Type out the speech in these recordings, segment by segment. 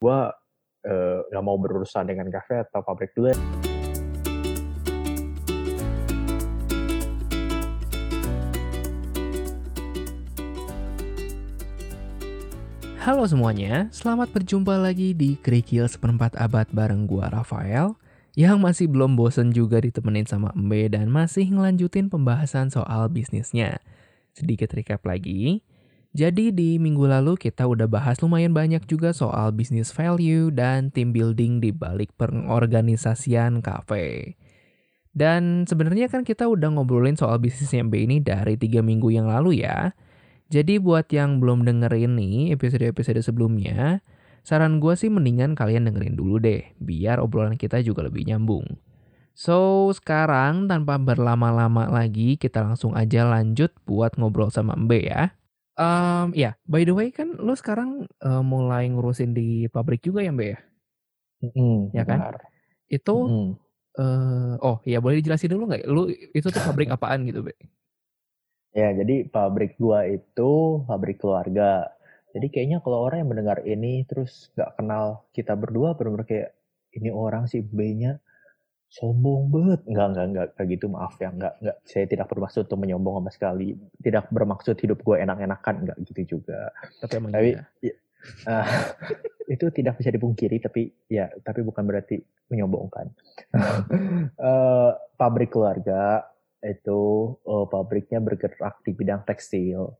gue uh, gak mau berurusan dengan kafe atau pabrik dulu. Halo semuanya, selamat berjumpa lagi di Kerikil seperempat abad bareng gua Rafael yang masih belum bosen juga ditemenin sama Mbe dan masih ngelanjutin pembahasan soal bisnisnya. Sedikit recap lagi, jadi di minggu lalu kita udah bahas lumayan banyak juga soal bisnis value dan team building di balik pengorganisasian kafe. Dan sebenarnya kan kita udah ngobrolin soal bisnisnya Mbe ini dari tiga minggu yang lalu ya. Jadi buat yang belum dengerin nih episode-episode sebelumnya, saran gue sih mendingan kalian dengerin dulu deh, biar obrolan kita juga lebih nyambung. So, sekarang tanpa berlama-lama lagi, kita langsung aja lanjut buat ngobrol sama Mbe ya. Um, ya, yeah. by the way kan lo sekarang uh, mulai ngurusin di pabrik juga ya Mbe ya? Mm, ya kan? Benar. Itu, mm. uh, oh ya boleh dijelasin dulu nggak? Lu itu tuh pabrik apaan gitu Mbe? Ya, jadi pabrik gua itu pabrik keluarga. Jadi kayaknya kalau orang yang mendengar ini terus nggak kenal kita berdua, benar-benar kayak ini orang sih B-nya sombong banget. Enggak, enggak, enggak kayak gitu. Maaf ya, enggak, enggak. Saya tidak bermaksud untuk menyombong sama sekali. Tidak bermaksud hidup gue enak-enakan, enggak gitu juga. Tapi emang tapi, ya. ya, uh, itu tidak bisa dipungkiri, tapi ya, tapi bukan berarti menyombongkan. uh, pabrik keluarga itu uh, pabriknya bergerak di bidang tekstil.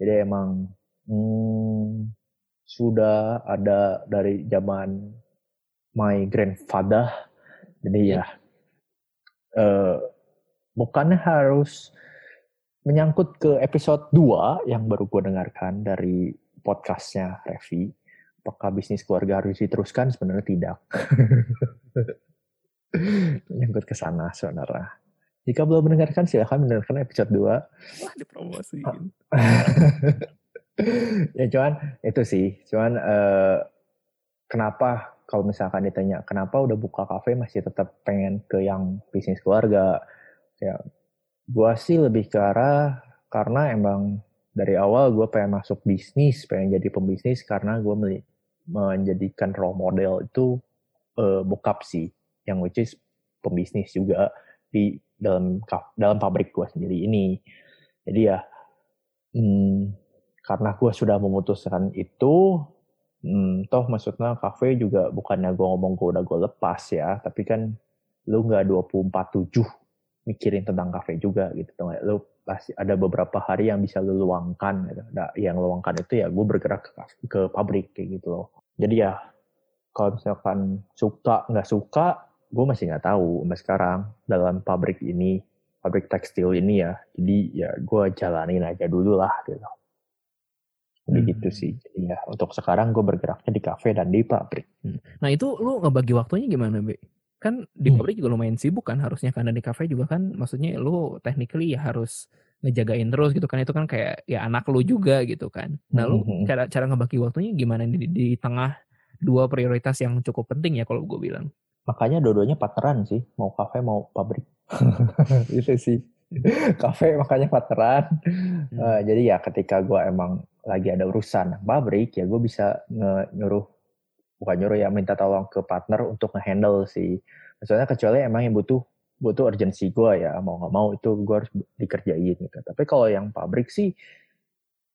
Jadi emang hmm, sudah ada dari zaman my grandfather. Jadi ya uh, bukannya harus menyangkut ke episode 2 yang baru gue dengarkan dari podcastnya Revi. Apakah bisnis keluarga harus diteruskan? Sebenarnya tidak. menyangkut ke sana sebenarnya. Jika belum mendengarkan silahkan mendengarkan episode 2. Wah dipromosiin. ya cuman itu sih. Cuman uh, kenapa kalau misalkan ditanya kenapa udah buka kafe masih tetap pengen ke yang bisnis keluarga. Ya gua sih lebih ke arah karena emang dari awal gue pengen masuk bisnis, pengen jadi pembisnis karena gue menjadikan role model itu uh, bokap sih, yang which is pembisnis juga di dalam dalam pabrik gue sendiri ini. Jadi ya, hmm, karena gue sudah memutuskan itu, hmm, toh maksudnya kafe juga bukannya gue ngomong gue udah gue lepas ya, tapi kan lu nggak 24-7 mikirin tentang kafe juga gitu. Tuh. Lu pasti ada beberapa hari yang bisa lu luangkan. Gitu. Nah, yang luangkan itu ya gue bergerak ke, ke pabrik kayak gitu loh. Jadi ya, kalau misalkan suka nggak suka, gue masih nggak tahu sampai sekarang dalam pabrik ini pabrik tekstil ini ya jadi ya gue jalanin aja dulu lah gitu begitu hmm. sih ya untuk sekarang gue bergeraknya di kafe dan di pabrik hmm. nah itu lu ngebagi waktunya gimana be kan di hmm. pabrik juga lumayan sibuk kan harusnya kan dan di kafe juga kan maksudnya lu technically ya harus ngejagain terus gitu kan itu kan kayak ya anak lu juga gitu kan nah lu hmm. cara cara ngebagi waktunya gimana di, di tengah dua prioritas yang cukup penting ya kalau gue bilang Makanya dua-duanya partneran sih, mau kafe mau pabrik. itu sih. kafe makanya partneran. Hmm. Uh, jadi ya ketika gue emang lagi ada urusan pabrik ya gue bisa nyuruh bukan nyuruh ya minta tolong ke partner untuk ngehandle sih. Misalnya kecuali emang yang butuh butuh urgensi gue ya mau nggak mau itu gue harus dikerjain gitu. Tapi kalau yang pabrik sih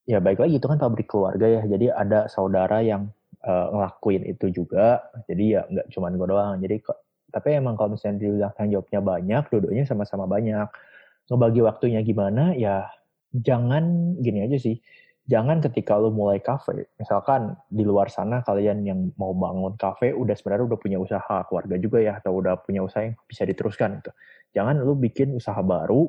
ya baik lagi itu kan pabrik keluarga ya. Jadi ada saudara yang uh, ngelakuin itu juga jadi ya nggak cuma gue doang jadi kok tapi emang kalau misalnya dibilang tanggung jawabnya banyak dua-duanya sama-sama banyak ngebagi waktunya gimana ya jangan gini aja sih jangan ketika lu mulai kafe misalkan di luar sana kalian yang mau bangun kafe udah sebenarnya udah punya usaha keluarga juga ya atau udah punya usaha yang bisa diteruskan gitu. Jangan lu bikin usaha baru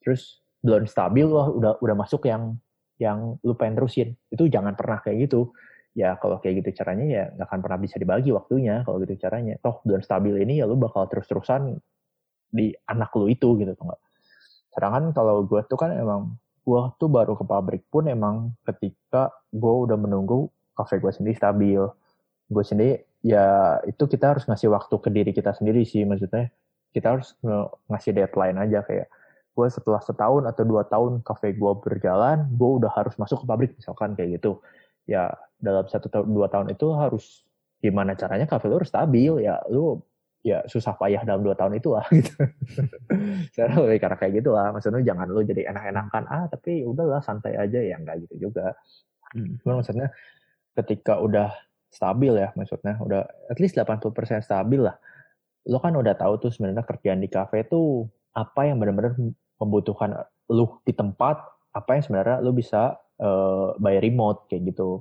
terus belum stabil loh udah udah masuk yang yang lu pengen terusin. Itu jangan pernah kayak gitu. Ya kalau kayak gitu caranya ya nggak akan pernah bisa dibagi waktunya kalau gitu caranya. Toh belum stabil ini ya lu bakal terus-terusan di anak lu itu gitu tuh nggak? Sedangkan kalau gue tuh kan emang gue tuh baru ke pabrik pun emang ketika gue udah menunggu kafe gue sendiri stabil. Gue sendiri ya itu kita harus ngasih waktu ke diri kita sendiri sih. Maksudnya kita harus ngasih deadline aja. Kayak gue setelah setahun atau dua tahun kafe gue berjalan gue udah harus masuk ke pabrik misalkan kayak gitu. Ya dalam satu tahun dua tahun itu harus gimana caranya kafe lu harus stabil. Ya lu ya susah payah dalam dua tahun itu lah gitu. Sekarang lebih karena kayak gitu lah. Maksudnya jangan lu jadi enak-enakan ah tapi udahlah santai aja ya enggak gitu juga. Hmm. maksudnya ketika udah stabil ya maksudnya udah at least 80% stabil lah. Lo kan udah tahu tuh sebenarnya kerjaan di kafe tuh apa yang benar-benar membutuhkan lu di tempat, apa yang sebenarnya lu bisa uh, by remote kayak gitu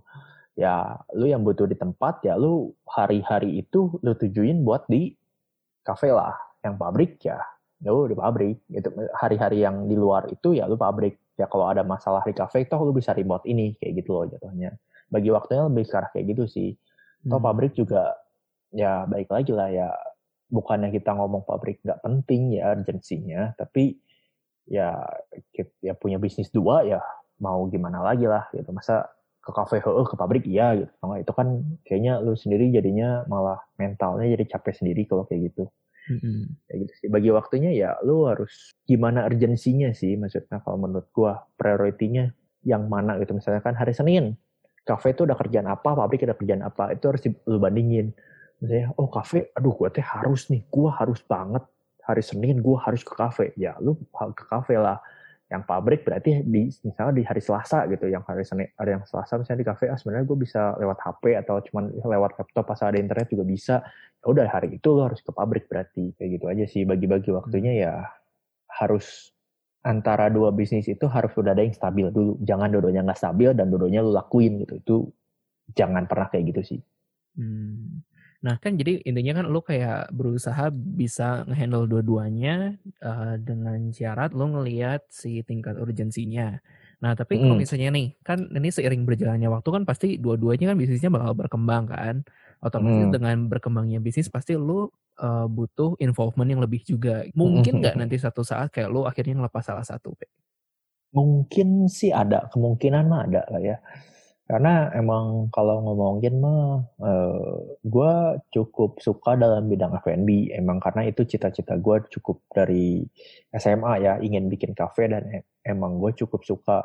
ya lu yang butuh di tempat ya lu hari-hari itu lu tujuin buat di kafe lah yang pabrik ya lu di pabrik gitu. Hari-hari yang di luar itu ya lu pabrik. Ya kalau ada masalah di kafe toh lu bisa remote ini kayak gitu loh jatuhnya. Bagi waktunya lebih sekarang kayak gitu sih. Toh hmm. pabrik juga ya baik lagi lah ya. Bukannya kita ngomong pabrik nggak penting ya urgensinya tapi ya ya punya bisnis dua ya mau gimana lagi lah gitu. Masa ke kafe oh, ke pabrik iya gitu. Nah, itu kan kayaknya lu sendiri jadinya malah mentalnya jadi capek sendiri kalau kayak gitu. Mm-hmm. gitu sih. Bagi waktunya ya lu harus gimana urgensinya sih maksudnya kalau menurut gua prioritinya yang mana gitu. Misalnya kan hari Senin kafe itu udah kerjaan apa pabrik ada kerjaan apa itu harus lu bandingin. Misalnya oh kafe aduh gua teh harus nih gua harus banget. Hari Senin gua harus ke kafe. Ya lu ke kafe lah yang pabrik berarti di misalnya di hari Selasa gitu yang hari Senin ada yang Selasa misalnya di kafe ah sebenarnya gue bisa lewat HP atau cuman lewat laptop pas ada internet juga bisa. Ya udah hari itu lo harus ke pabrik berarti kayak gitu aja sih. Bagi-bagi waktunya ya harus antara dua bisnis itu harus udah ada yang stabil dulu. Jangan dua-duanya nggak stabil dan dua-duanya lo lakuin gitu. Itu jangan pernah kayak gitu sih. Hmm. Nah kan jadi intinya kan lo kayak berusaha bisa ngehandle dua-duanya uh, dengan syarat lo ngelihat si tingkat urgensinya. Nah tapi kalau misalnya nih kan ini seiring berjalannya waktu kan pasti dua-duanya kan bisnisnya bakal berkembang kan. Otomatis mm. dengan berkembangnya bisnis pasti lo uh, butuh involvement yang lebih juga. Mungkin nggak nanti satu saat kayak lo akhirnya ngelepas salah satu? Mungkin sih ada kemungkinan mah ada lah ya karena emang kalau ngomongin mah, uh, eh, gue cukup suka dalam bidang F&B. Emang karena itu cita-cita gue cukup dari SMA ya, ingin bikin kafe dan e emang gue cukup suka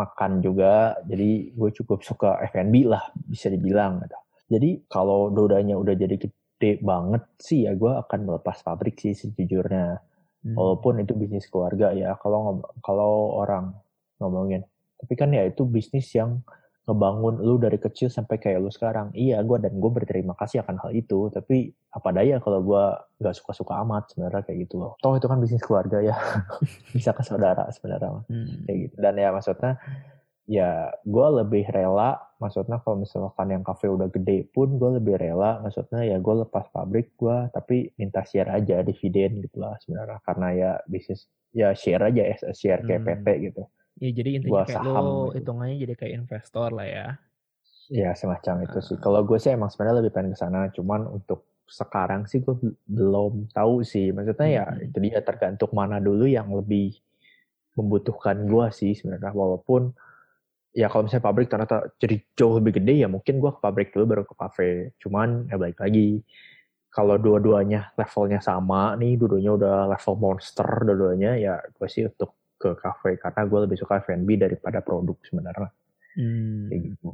makan juga. Jadi gue cukup suka F&B lah bisa dibilang gitu. Jadi kalau dodanya udah jadi gede banget sih ya gue akan melepas pabrik sih sejujurnya. Hmm. Walaupun itu bisnis keluarga ya. Kalau kalau orang ngomongin, tapi kan ya itu bisnis yang ngebangun lu dari kecil sampai kayak lu sekarang. Iya, gue dan gue berterima kasih akan hal itu. Tapi apa daya kalau gue nggak suka-suka amat sebenarnya kayak gitu loh. Toh itu kan bisnis keluarga ya, bisa ke saudara sebenarnya hmm. kayak gitu. Dan ya maksudnya ya gue lebih rela maksudnya kalau misalkan yang kafe udah gede pun gue lebih rela maksudnya ya gue lepas pabrik gue tapi minta share aja dividen gitu lah sebenarnya karena ya bisnis ya share aja ya share kayak hmm. PT gitu Ya jadi intinya kayak lo gitu. hitungannya jadi kayak investor lah ya. Ya semacam itu sih. Kalau gue sih emang sebenarnya lebih pengen ke sana, cuman untuk sekarang sih gue belum tahu sih. Maksudnya ya itu dia tergantung mana dulu yang lebih membutuhkan gue sih sebenarnya. Walaupun ya kalau misalnya pabrik ternyata jadi jauh lebih gede ya mungkin gue ke pabrik dulu baru ke kafe. Cuman ya balik lagi kalau dua-duanya levelnya sama nih, dua-duanya udah level monster, dua-duanya ya gue sih untuk ke kafe karena gue lebih suka F&B daripada produk sebenarnya. Hmm. Kayak gitu.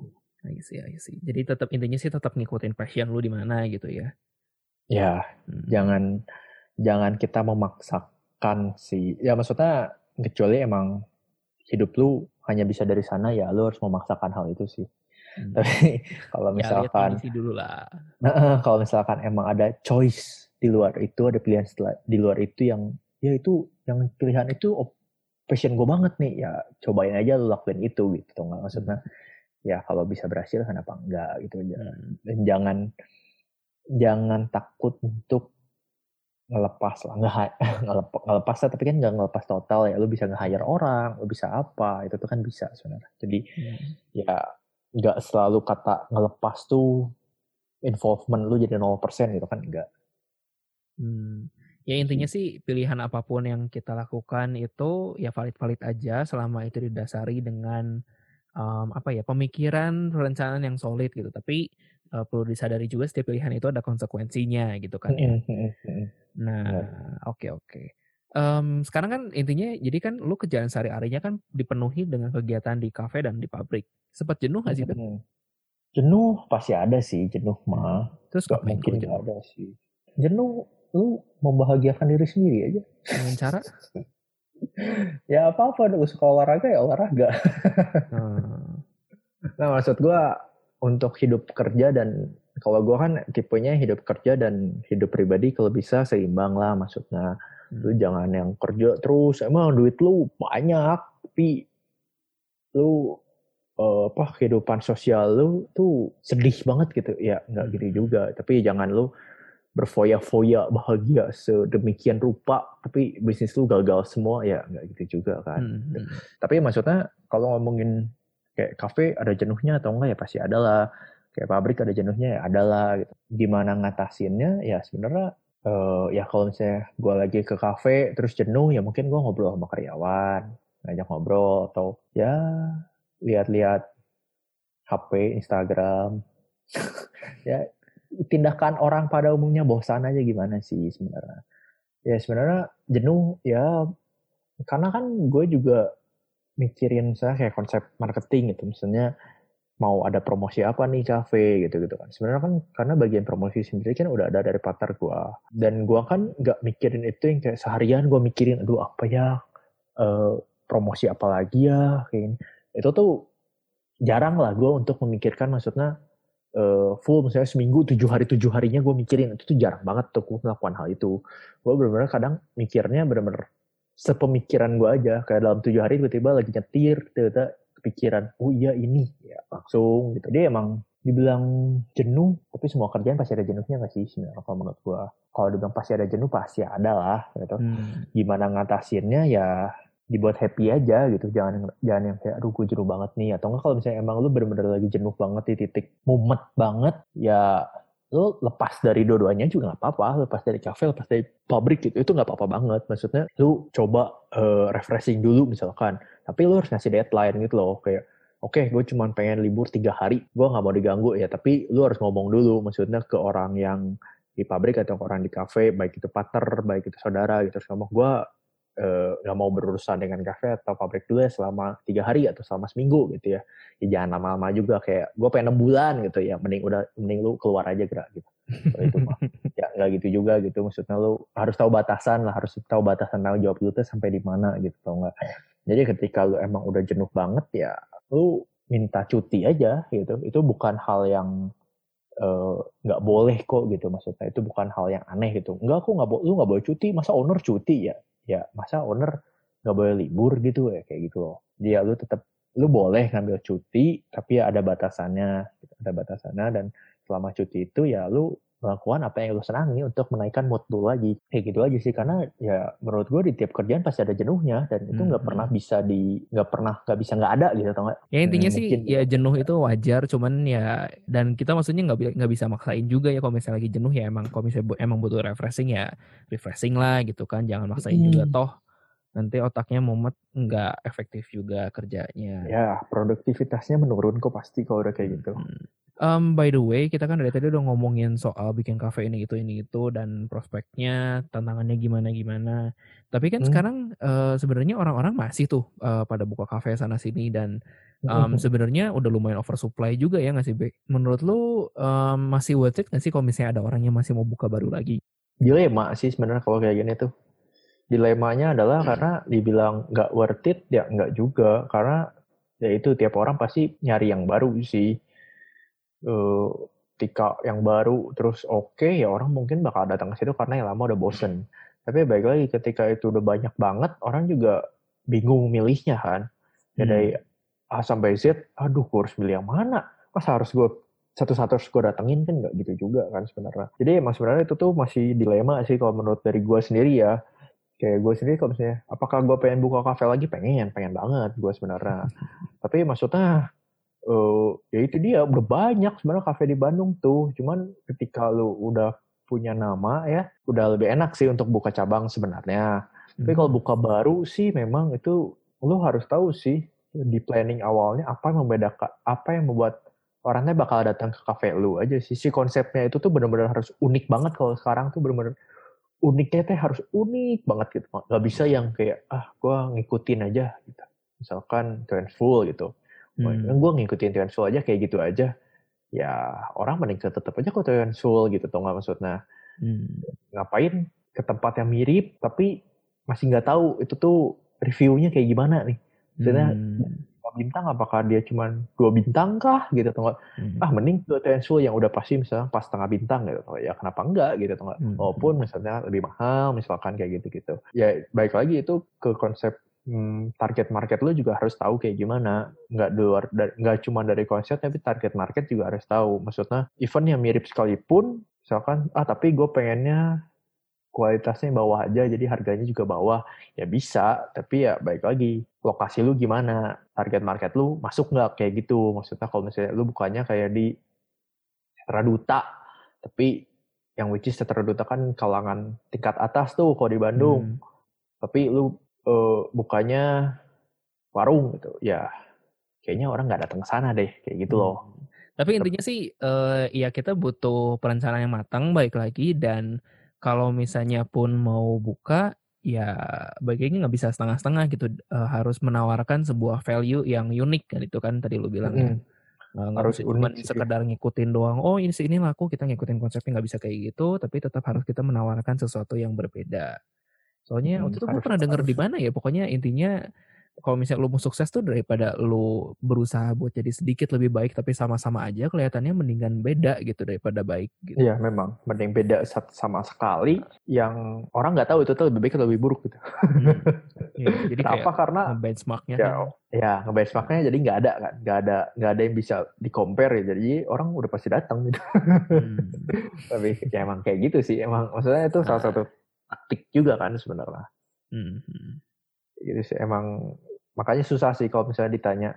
I see, I see. Jadi tetap intinya sih tetap ngikutin passion lu di mana gitu ya. Ya, hmm. jangan jangan kita memaksakan sih. Ya maksudnya kecuali emang hidup lu hanya bisa dari sana ya lu harus memaksakan hal itu sih. Hmm. Tapi kalau ya, misalkan ya, dulu lah. kalau misalkan emang ada choice di luar itu ada pilihan setelah, di luar itu yang ya itu yang pilihan itu passion gue banget nih ya cobain aja lu lakuin itu gitu nggak maksudnya ya kalau bisa berhasil kenapa enggak gitu aja hmm. dan jangan jangan takut untuk ngelepas lah nggak ngelepas, ngelepas lah tapi kan nggak ngelepas total ya lu bisa nge-hire orang lu bisa apa itu tuh kan bisa sebenarnya jadi hmm. ya nggak selalu kata ngelepas tuh involvement lu jadi 0% gitu kan enggak hmm. Ya intinya sih pilihan apa pun yang kita lakukan itu ya valid-valid aja selama itu didasari dengan um, apa ya pemikiran perencanaan yang solid gitu. Tapi uh, perlu disadari juga setiap pilihan itu ada konsekuensinya gitu kan ya. Nah oke okay, oke. Okay. Um, sekarang kan intinya jadi kan lu kerjaan sehari-harinya kan dipenuhi dengan kegiatan di kafe dan di pabrik. Sempat jenuh gak sih? Jenuh pasti ada sih, jenuh mah. Terus Gak mungkin jenuh? ada sih. Jenuh, lu membahagiakan diri sendiri aja. Dengan cara? Ya apa-apa, lu suka olahraga ya olahraga. Hmm. Nah maksud gua untuk hidup kerja dan kalau gua kan tipenya hidup kerja dan hidup pribadi kalau bisa seimbang lah maksudnya. Lu jangan yang kerja terus, emang duit lu banyak, tapi lu eh, apa kehidupan sosial lu tuh sedih banget gitu. Ya nggak gitu juga, tapi jangan lu berfoya-foya bahagia sedemikian rupa, tapi bisnis lu gagal semua ya nggak gitu juga kan. Hmm. Tapi maksudnya kalau ngomongin kayak kafe ada jenuhnya atau enggak ya pasti ada lah. Kayak pabrik ada jenuhnya ya ada lah gitu. Gimana ngatasinnya ya sebenarnya eh, ya kalau misalnya gue lagi ke kafe terus jenuh ya mungkin gue ngobrol sama karyawan, ngajak ngobrol atau ya lihat-lihat HP, Instagram. ya tindakan orang pada umumnya bosan aja gimana sih sebenarnya. Ya sebenarnya jenuh ya karena kan gue juga mikirin saya kayak konsep marketing gitu. Misalnya mau ada promosi apa nih cafe gitu gitu kan. Sebenarnya kan karena bagian promosi sendiri kan udah ada dari partner gua. Dan gua kan nggak mikirin itu yang kayak seharian gua mikirin aduh apa ya? Eh, promosi apa lagi ya? Kayak itu tuh jarang lah gua untuk memikirkan maksudnya eh, full misalnya seminggu tujuh hari tujuh harinya gue mikirin. Itu tuh jarang banget tuh gue melakukan hal itu. Gue bener-bener kadang mikirnya bener-bener sepemikiran gue aja. Kayak dalam tujuh hari tiba-tiba lagi nyetir tiba-tiba kepikiran oh iya ini. Ya langsung gitu. Dia emang dibilang jenuh tapi semua kerjaan pasti ada jenuhnya nggak sih sebenarnya kalau menurut gue kalau dibilang pasti ada jenuh pasti ada lah gitu. Hmm. gimana ngatasinnya? Ya dibuat happy aja gitu. Jangan jangan yang kayak aduh gue jenuh banget nih. Atau enggak kalau misalnya emang lu bener-bener lagi jenuh banget di titik mumet banget ya lu lepas dari dua-duanya juga nggak apa-apa. Lepas dari kafe lepas dari pabrik gitu itu nggak apa-apa banget. Maksudnya lu coba eh, refreshing dulu misalkan. Tapi lu harus ngasih deadline gitu loh kayak oke gue cuma pengen libur tiga hari gue nggak mau diganggu. Ya tapi lu harus ngomong dulu maksudnya ke orang yang di pabrik atau orang di kafe baik itu partner baik itu saudara gitu. Terus ngomong gue nggak mau berurusan dengan kafe atau pabrik dulu ya selama tiga hari atau selama seminggu gitu ya. Ya jangan lama-lama juga kayak gue pengen enam bulan gitu ya mending udah mending lu keluar aja gerak gitu. Kalau itu mah ya nggak gitu juga gitu maksudnya lu harus tahu batasan lah harus tahu batasan tanggung jawab lu tuh sampai di mana gitu tau nggak? Jadi ketika lu emang udah jenuh banget ya lu minta cuti aja gitu itu bukan hal yang eh, nggak boleh kok gitu maksudnya. Itu bukan hal yang aneh gitu. Enggak kok nggak bo- lu nggak boleh cuti masa owner cuti ya ya masa owner nggak boleh libur gitu ya kayak gitu loh dia lu tetap lu boleh ngambil cuti tapi ya ada batasannya gitu. ada batasannya dan selama cuti itu ya lu melakukan apa yang lu senangi untuk menaikkan mood lu lagi kayak gitu aja sih karena ya menurut gue di tiap kerjaan pasti ada jenuhnya dan itu nggak Hmm. pernah bisa di nggak pernah nggak bisa nggak ada gitu atau nggak Ya intinya Hmm, sih mungkin ya jenuh itu wajar, cuman ya dan kita maksudnya nggak nggak bisa maksain juga ya kalau misalnya lagi jenuh ya emang kalau misalnya emang butuh refreshing ya refreshing lah gitu kan, jangan maksain juga Hmm. toh nanti otaknya mumet nggak efektif juga kerjanya. ya produktivitasnya menurun kok pasti kalau udah kayak gitu Hmm. Um, by the way, kita kan dari tadi udah ngomongin soal bikin kafe ini itu ini itu dan prospeknya, tantangannya gimana gimana. Tapi kan Hmm. sekarang eh, sebenarnya orang-orang masih tuh eh, pada buka kafe sana sini dan um, sebenarnya udah lumayan oversupply juga ya nggak sih? Menurut lu um, masih worth it nggak sih kalau misalnya ada orang yang masih mau buka baru lagi? dilema sih sebenarnya kalau kayak gini tuh dilemanya adalah karena dibilang nggak worth it ya nggak juga. Karena ya itu tiap orang pasti nyari yang baru sih. Eh, ketika yang baru terus oke ya orang mungkin bakal datang ke situ karena yang lama udah bosen. Tapi baik lagi ketika itu udah banyak banget orang juga bingung milihnya kan. Ya Hmm. dari A sampai Z aduh gue harus milih yang mana? Masa harus gue satu-satu harus gue datengin? Kan nggak gitu juga kan sebenarnya. Jadi emang sebenarnya itu tuh masih dilema sih kalau menurut dari gue sendiri ya kayak gue sendiri kalau misalnya apakah gue pengen buka kafe lagi? Pengen pengen banget gue sebenarnya. Tapi maksudnya eh ya itu dia udah banyak sebenarnya kafe di Bandung tuh. Cuman ketika lu udah punya nama ya udah lebih enak sih untuk buka cabang sebenarnya. Tapi kalau buka baru sih memang itu lu harus tahu sih di planning awalnya apa yang membedakan apa yang membuat orangnya bakal datang ke kafe lu aja sih. Si konsepnya itu tuh benar-benar harus unik banget kalau sekarang tuh benar-benar uniknya teh harus unik banget gitu. Nggak bisa yang kayak ah gua ngikutin aja gitu. Misalkan Trendful gitu. Hmm. gue ngikutin Trendful aja kayak gitu aja? Ya orang mending tetap aja konsensual gitu tuh nggak maksudnya? Hmm. ngapain ke tempat yang mirip tapi masih nggak tahu itu tuh reviewnya kayak gimana nih? Maksudnya hmm bintang apakah dia cuma dua bintang kah gitu atau hmm. ah mending ke Tensu yang udah pasti misalnya pas setengah bintang gitu ya kenapa enggak gitu atau hmm. walaupun misalnya lebih mahal misalkan kayak gitu gitu ya baik lagi itu ke konsep hmm, target market lo juga harus tahu kayak gimana. Nggak luar nggak cuma dari konsep tapi target market juga harus tahu. Maksudnya event yang mirip sekalipun misalkan ah tapi gue pengennya kualitasnya bawah aja jadi harganya juga bawah. Ya bisa tapi ya baik lagi. Lokasi lu gimana? Target market lu masuk nggak? Kayak gitu. Maksudnya kalau misalnya lu bukannya kayak di Setra Duta tapi yang which is Setra Duta kan kalangan tingkat atas tuh kalau di Bandung. Hmm. tapi lu uh, bukannya warung gitu. Ya kayaknya orang nggak datang ke sana deh. Kayak gitu loh. Hmm. tapi intinya sih uh, ya kita butuh perencanaan yang matang baik lagi dan kalau misalnya pun mau buka ya baiknya nggak bisa setengah-setengah gitu. Uh, harus menawarkan sebuah value yang unik kan itu kan tadi lu bilang mm. ya uh, harus cuma sekedar ngikutin doang oh ini ini laku kita ngikutin konsepnya nggak bisa kayak gitu tapi tetap harus kita menawarkan sesuatu yang berbeda. Soalnya hmm, waktu itu gue pernah denger di mana ya pokoknya intinya kalau misalnya lu mau sukses tuh daripada lu berusaha buat jadi sedikit lebih baik tapi sama-sama aja kelihatannya mendingan beda gitu daripada baik gitu. Iya memang mending beda sama sekali yang orang nggak tahu itu tuh lebih baik atau lebih buruk gitu. Hmm. Ya, jadi Kenapa? Karena benchmarknya ya, kan. ya benchmarknya jadi nggak ada kan, nggak ada nggak ada yang bisa di compare ya. Jadi orang udah pasti datang gitu. Hmm. tapi ya emang kayak gitu sih emang maksudnya itu salah nah. satu taktik juga kan sebenarnya. Hmm. Gitu sih emang makanya susah sih kalau misalnya ditanya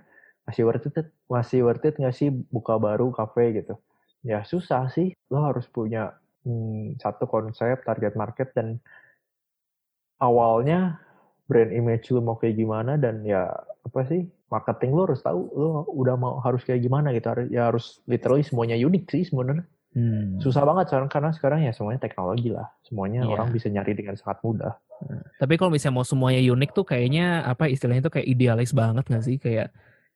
masih worth it masih worth it nggak sih buka baru kafe gitu ya susah sih lo harus punya hmm, satu konsep target market dan awalnya brand image lo mau kayak gimana dan ya apa sih marketing lo harus tahu lo udah mau harus kayak gimana gitu harus ya harus literally semuanya unik sih sebenarnya Hmm. Susah banget sekarang karena sekarang ya semuanya teknologi lah. Semuanya yeah. orang bisa nyari dengan sangat mudah. Tapi kalau misalnya mau semuanya unik tuh kayaknya apa istilahnya tuh kayak idealis banget gak sih kayak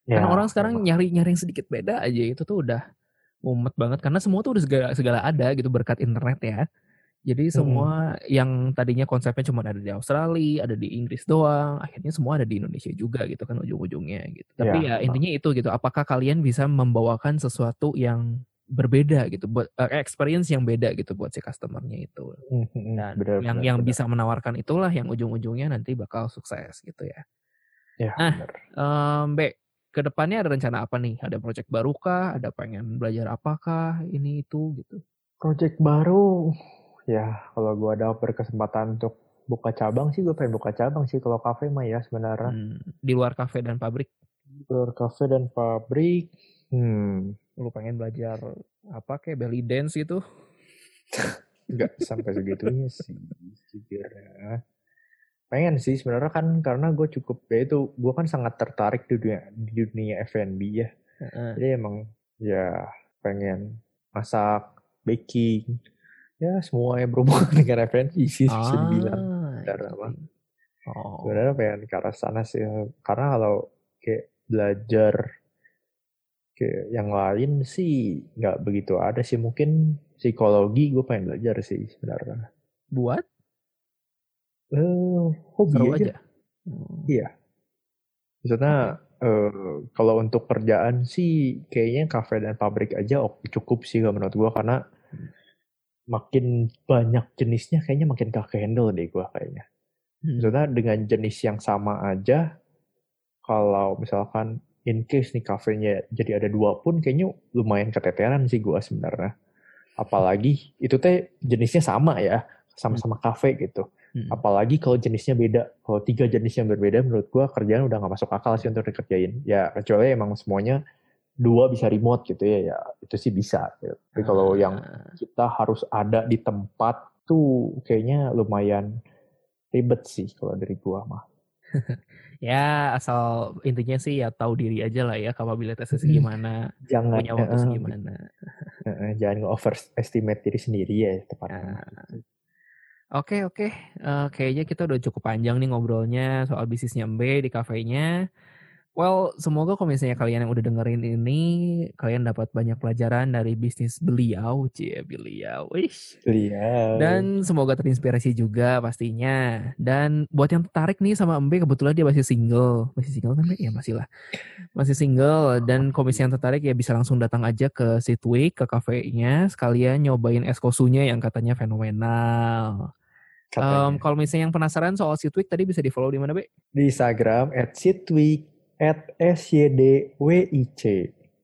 ya, karena orang sekarang nyari nyari yang sedikit beda aja itu tuh udah mumet banget karena semua tuh udah segala, segala ada gitu berkat internet ya. Jadi semua hmm. yang tadinya konsepnya cuma ada di Australia, ada di Inggris doang, akhirnya semua ada di Indonesia juga gitu kan ujung-ujungnya gitu. Tapi ya, ya intinya itu gitu. Apakah kalian bisa membawakan sesuatu yang berbeda gitu buat uh, experience yang beda gitu buat si customernya itu hmm, hmm, hmm. dan benar, yang benar, yang benar. bisa menawarkan itulah yang ujung-ujungnya nanti bakal sukses gitu ya. Ya, nah, Um, Be, ke depannya ada rencana apa nih? Ada project baru kah? Ada pengen belajar apakah? Ini itu gitu. Project baru, ya kalau gue ada berkesempatan untuk buka cabang sih gue pengen buka cabang sih kalau kafe mah ya sebenarnya. Hmm, di luar kafe dan pabrik. Di luar kafe dan pabrik, hmm, lu pengen belajar apa kayak belly dance itu nggak sampai segitunya sih sebenarnya pengen sih sebenarnya kan karena gue cukup ya itu gue kan sangat tertarik di dunia di dunia F&B ya. Uh-huh. jadi emang ya pengen masak baking ya semua yang berhubungan dengan F&B sih ah, bisa dibilang karena apa? Oh. sebenarnya pengen ke arah sana sih karena kalau kayak belajar Oke, yang lain sih nggak begitu ada sih. Mungkin psikologi gue pengen belajar sih sebenarnya. Buat? Uh, hobi Seru aja. aja. Hmm. Iya. Maksudnya okay. uh, kalau untuk kerjaan sih kayaknya kafe dan pabrik aja cukup sih kalau menurut gue karena hmm. makin banyak jenisnya kayaknya makin ke handle deh gue kayaknya. Hmm. Maksudnya dengan jenis yang sama aja kalau misalkan in case nih kafenya jadi ada dua pun kayaknya lumayan keteteran sih gue sebenarnya. Apalagi itu teh jenisnya sama ya, sama-sama hmm. kafe gitu. Hmm. Apalagi kalau jenisnya beda. Kalau tiga jenis yang berbeda menurut gue kerjaan udah gak masuk akal sih untuk dikerjain. Ya kecuali emang semuanya dua bisa remote gitu ya, ya itu sih bisa. Gitu. Tapi kalau hmm. yang kita harus ada di tempat tuh kayaknya lumayan ribet sih kalau dari gua mah. ya asal intinya sih ya tahu diri aja lah ya kapabilitasnya gimana jangan punya waktu uh, gimana uh, jangan overestimate diri sendiri ya tepatnya nah. Oke oke, uh, kayaknya kita udah cukup panjang nih ngobrolnya soal bisnisnya Mbe di kafenya. Well, semoga kalau misalnya kalian yang udah dengerin ini, kalian dapat banyak pelajaran dari bisnis beliau, cie beliau, wish. Beliau. Dan semoga terinspirasi juga pastinya. Dan buat yang tertarik nih sama Mbe, kebetulan dia masih single, masih single kan Mbe? Ya masih lah, masih single. Dan komisi yang tertarik ya bisa langsung datang aja ke Sitweek, ke kafenya, sekalian nyobain es kosunya yang katanya fenomenal. Um, kalau misalnya yang penasaran soal Sitweek tadi bisa di follow di mana, Be? Di Instagram at Sitweek at SYDWIC.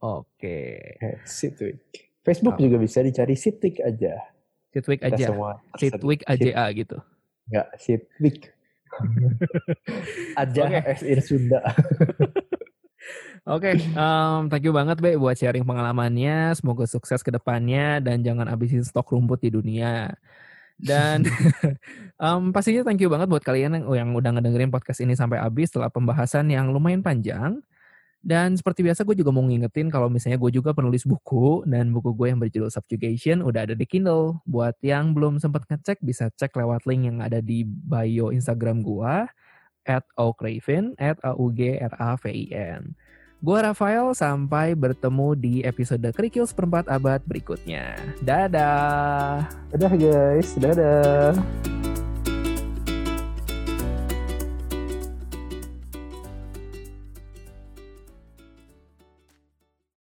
Oke. At Sitweek. Facebook juga bisa dicari Sitweek aja. Sitweek aja. Sitweek aja gitu. Enggak, Sitweek. aja okay. in Sunda. Oke, okay, um, thank you banget Be buat sharing pengalamannya. Semoga sukses ke depannya dan jangan habisin stok rumput di dunia. Dan um, pastinya thank you banget buat kalian yang, yang udah ngedengerin podcast ini sampai habis setelah pembahasan yang lumayan panjang. Dan seperti biasa gue juga mau ngingetin kalau misalnya gue juga penulis buku dan buku gue yang berjudul Subjugation udah ada di Kindle. Buat yang belum sempat ngecek bisa cek lewat link yang ada di bio Instagram gue at @aukravin at a u g r a v i n. Gue Rafael, sampai bertemu di episode Kerikil seperempat abad berikutnya. Dadah! Dadah guys, dadah!